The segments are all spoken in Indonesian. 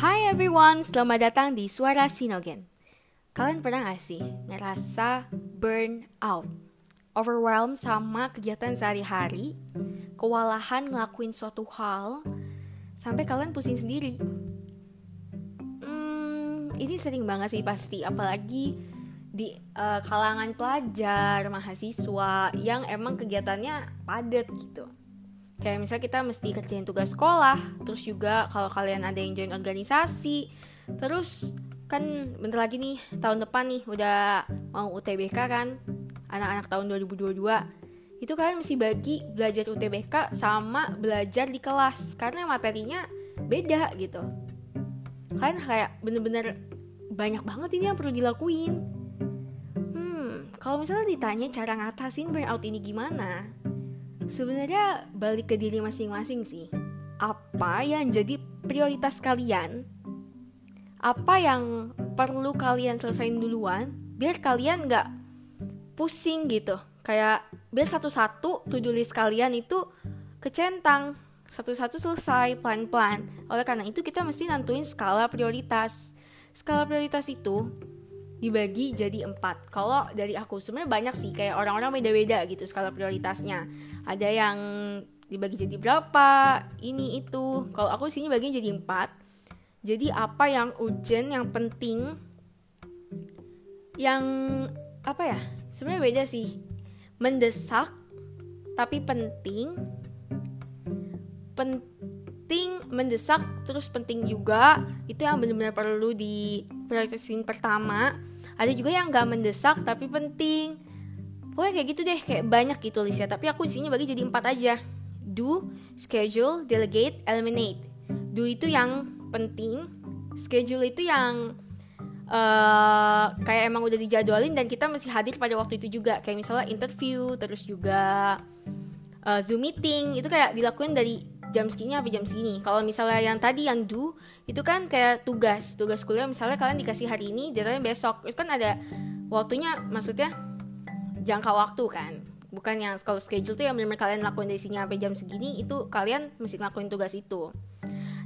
Hai everyone, selamat datang di Suara Sinogen. Kalian pernah gak sih ngerasa burn out? Overwhelmed sama kegiatan sehari-hari, kewalahan ngelakuin suatu hal, sampai kalian pusing sendiri. Hmm, ini sering banget sih pasti, apalagi di uh, kalangan pelajar, mahasiswa yang emang kegiatannya padat gitu kayak misalnya kita mesti kerjain tugas sekolah terus juga kalau kalian ada yang join organisasi terus kan bentar lagi nih tahun depan nih udah mau UTBK kan anak-anak tahun 2022 itu kalian mesti bagi belajar UTBK sama belajar di kelas karena materinya beda gitu. Kan kayak bener-bener banyak banget ini yang perlu dilakuin. Hmm kalau misalnya ditanya cara ngatasin burnout ini gimana Sebenarnya balik ke diri masing-masing sih. Apa yang jadi prioritas kalian? Apa yang perlu kalian selesaiin duluan biar kalian nggak pusing gitu. Kayak biar satu-satu to-do list kalian itu kecentang satu-satu selesai pelan-pelan. Oleh karena itu kita mesti nentuin skala prioritas. Skala prioritas itu dibagi jadi empat. Kalau dari aku sebenarnya banyak sih kayak orang-orang beda-beda gitu skala prioritasnya. Ada yang dibagi jadi berapa, ini itu. Kalau aku sini bagi jadi empat. Jadi apa yang urgent, yang penting, yang apa ya? Sebenarnya beda sih. Mendesak tapi penting. Penting, mendesak terus penting juga. Itu yang benar-benar perlu di prioritasin pertama ada juga yang gak mendesak tapi penting. Pokoknya kayak gitu deh kayak banyak gitu listnya. Tapi aku isinya bagi jadi empat aja. Do schedule delegate eliminate. Do itu yang penting. Schedule itu yang uh, kayak emang udah dijadwalin dan kita masih hadir pada waktu itu juga. Kayak misalnya interview terus juga uh, zoom meeting. Itu kayak dilakuin dari jam segini sampai jam segini. Kalau misalnya yang tadi yang do itu kan kayak tugas, tugas kuliah misalnya kalian dikasih hari ini, deadline besok. Itu kan ada waktunya maksudnya jangka waktu kan. Bukan yang kalau schedule tuh yang benar kalian lakuin dari sini sampai jam segini itu kalian mesti ngelakuin tugas itu.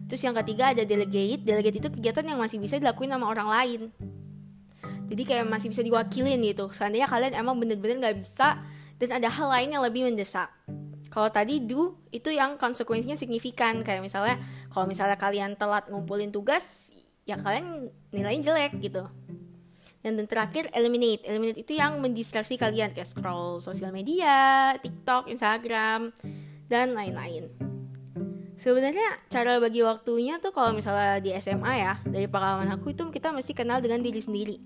Terus yang ketiga ada delegate. Delegate itu kegiatan yang masih bisa dilakuin sama orang lain. Jadi kayak masih bisa diwakilin gitu. Seandainya kalian emang bener-bener gak bisa dan ada hal lain yang lebih mendesak. Kalau tadi do itu yang konsekuensinya signifikan kayak misalnya kalau misalnya kalian telat ngumpulin tugas ya kalian nilainya jelek gitu. Dan dan terakhir eliminate. Eliminate itu yang mendistraksi kalian kayak scroll sosial media, TikTok, Instagram dan lain-lain. Sebenarnya cara bagi waktunya tuh kalau misalnya di SMA ya, dari pengalaman aku itu kita mesti kenal dengan diri sendiri.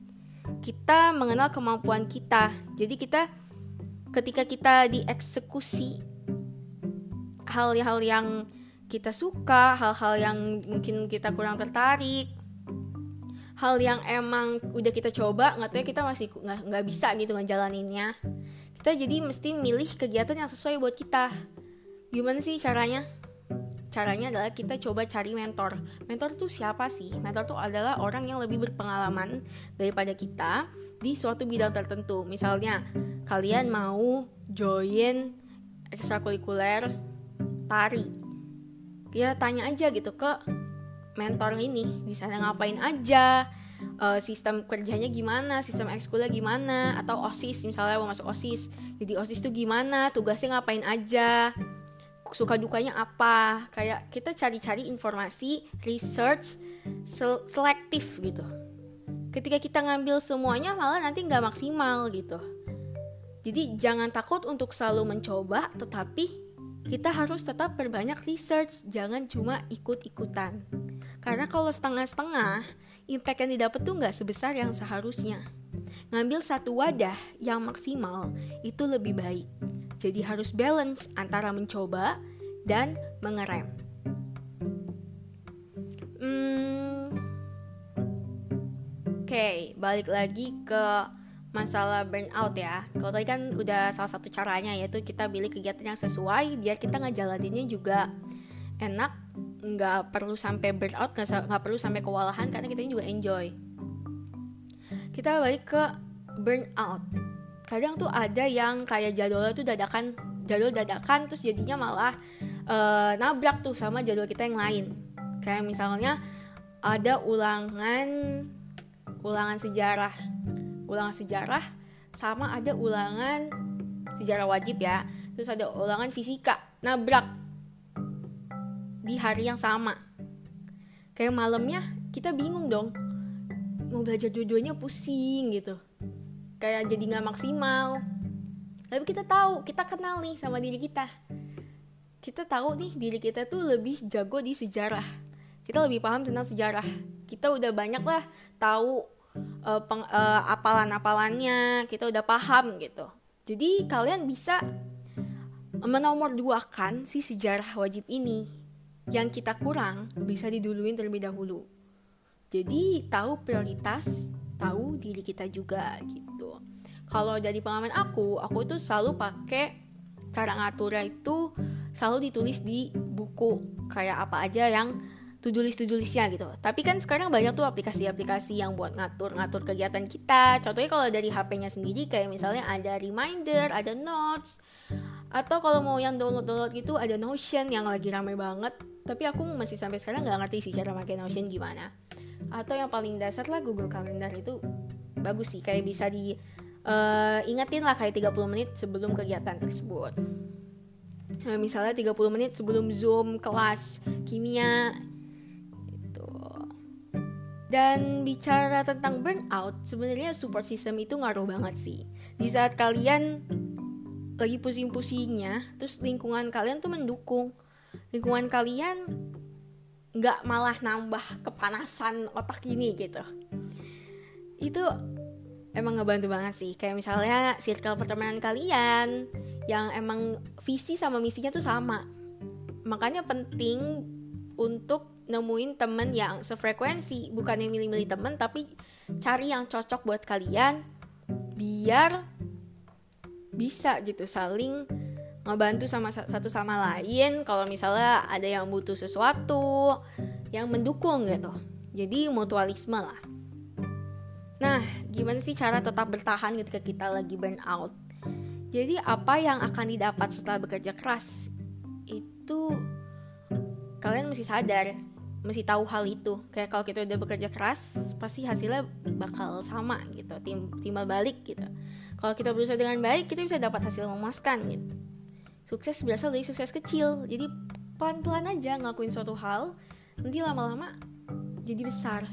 Kita mengenal kemampuan kita. Jadi kita ketika kita dieksekusi hal-hal yang kita suka, hal-hal yang mungkin kita kurang tertarik, hal yang emang udah kita coba nggak tahu ya kita masih nggak bisa gitu ngejalaninnya. Kita jadi mesti milih kegiatan yang sesuai buat kita. Gimana sih caranya? Caranya adalah kita coba cari mentor. Mentor tuh siapa sih? Mentor tuh adalah orang yang lebih berpengalaman daripada kita di suatu bidang tertentu. Misalnya, kalian mau join ekstrakurikuler tari. Ya tanya aja gitu ke mentor ini di sana ngapain aja? Uh, sistem kerjanya gimana? Sistem ekskulnya gimana? Atau osis misalnya mau masuk osis. Jadi osis tuh gimana? Tugasnya ngapain aja? Suka dukanya apa? Kayak kita cari-cari informasi research selektif gitu. Ketika kita ngambil semuanya malah nanti nggak maksimal gitu. Jadi jangan takut untuk selalu mencoba tetapi kita harus tetap berbanyak research, jangan cuma ikut-ikutan. Karena kalau setengah-setengah, impact yang didapat tuh nggak sebesar yang seharusnya. Ngambil satu wadah yang maksimal itu lebih baik. Jadi harus balance antara mencoba dan mengerem. Hmm, Oke, okay, balik lagi ke masalah burnout ya. Kalau tadi kan udah salah satu caranya yaitu kita pilih kegiatan yang sesuai biar kita ngejalaninnya juga enak, nggak perlu sampai burnout, nggak perlu sampai kewalahan karena kita juga enjoy. Kita balik ke burnout. Kadang tuh ada yang kayak jadwalnya tuh dadakan, jadwal dadakan terus jadinya malah uh, nabrak tuh sama jadwal kita yang lain. Kayak misalnya ada ulangan ulangan sejarah ulangan sejarah sama ada ulangan sejarah wajib ya. Terus ada ulangan fisika nabrak di hari yang sama. Kayak malamnya kita bingung dong mau belajar dua-duanya pusing gitu. Kayak jadi nggak maksimal. Tapi kita tahu kita kenal nih sama diri kita. Kita tahu nih diri kita tuh lebih jago di sejarah. Kita lebih paham tentang sejarah. Kita udah banyak lah tahu uh, apalan-apalannya kita udah paham gitu jadi kalian bisa menomor duakan si sejarah wajib ini yang kita kurang bisa diduluin terlebih dahulu. Jadi tahu prioritas, tahu diri kita juga gitu. Kalau dari pengalaman aku, aku tuh selalu pakai cara ngaturnya itu selalu ditulis di buku kayak apa aja yang to-do list to-do listnya gitu. Tapi kan sekarang banyak tuh aplikasi-aplikasi yang buat ngatur-ngatur kegiatan kita. Contohnya kalau dari HP-nya sendiri kayak misalnya ada reminder, ada notes, atau kalau mau yang download-download gitu ada Notion yang lagi ramai banget tapi aku masih sampai sekarang nggak ngerti sih cara pakai Notion gimana atau yang paling dasar lah Google Calendar itu bagus sih kayak bisa di uh, ingetin lah kayak 30 menit sebelum kegiatan tersebut nah, misalnya 30 menit sebelum Zoom kelas kimia dan bicara tentang burnout sebenarnya support system itu ngaruh banget sih. Di saat kalian lagi pusing-pusingnya terus lingkungan kalian tuh mendukung. Lingkungan kalian nggak malah nambah kepanasan otak ini gitu. Itu emang ngebantu banget sih. Kayak misalnya circle pertemanan kalian yang emang visi sama misinya tuh sama. Makanya penting untuk nemuin temen yang sefrekuensi bukan yang milih-milih temen tapi cari yang cocok buat kalian biar bisa gitu saling ngebantu sama satu sama lain. Kalau misalnya ada yang butuh sesuatu yang mendukung gitu. Jadi mutualisme lah. Nah gimana sih cara tetap bertahan ketika kita lagi burn out? Jadi apa yang akan didapat setelah bekerja keras itu kalian mesti sadar mesti tahu hal itu. Kayak kalau kita udah bekerja keras pasti hasilnya bakal sama gitu tim timbal balik gitu. Kalau kita berusaha dengan baik kita bisa dapat hasil memuaskan gitu. Sukses berasal dari sukses kecil. Jadi pelan-pelan aja ngelakuin suatu hal nanti lama-lama jadi besar.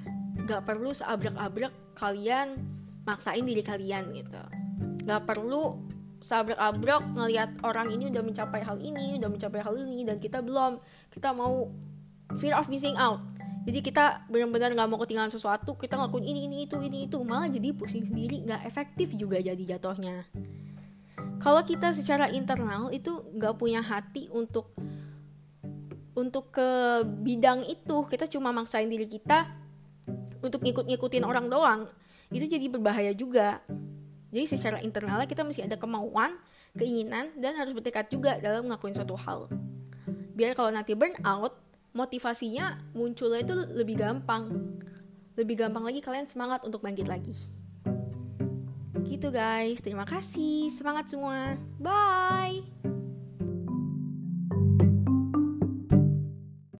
Gak perlu seabrek-abrek kalian maksain diri kalian gitu. Gak perlu seabrek-abrek ngelihat orang ini udah mencapai hal ini udah mencapai hal ini dan kita belum. Kita mau fear of missing out. Jadi kita benar-benar nggak mau ketinggalan sesuatu kita ngelakuin ini ini itu ini itu. Malah jadi pusing sendiri nggak efektif juga jadi jatuhnya. Kalau kita secara internal itu nggak punya hati untuk untuk ke bidang itu. Kita cuma maksain diri kita untuk ngikut-ngikutin orang doang. Itu jadi berbahaya juga. Jadi secara internalnya kita mesti ada kemauan keinginan dan harus bertekad juga dalam ngelakuin suatu hal. Biar kalau nanti burn out motivasinya munculnya itu lebih gampang lebih gampang lagi kalian semangat untuk bangkit lagi Gitu guys, terima kasih. Semangat semua. Bye.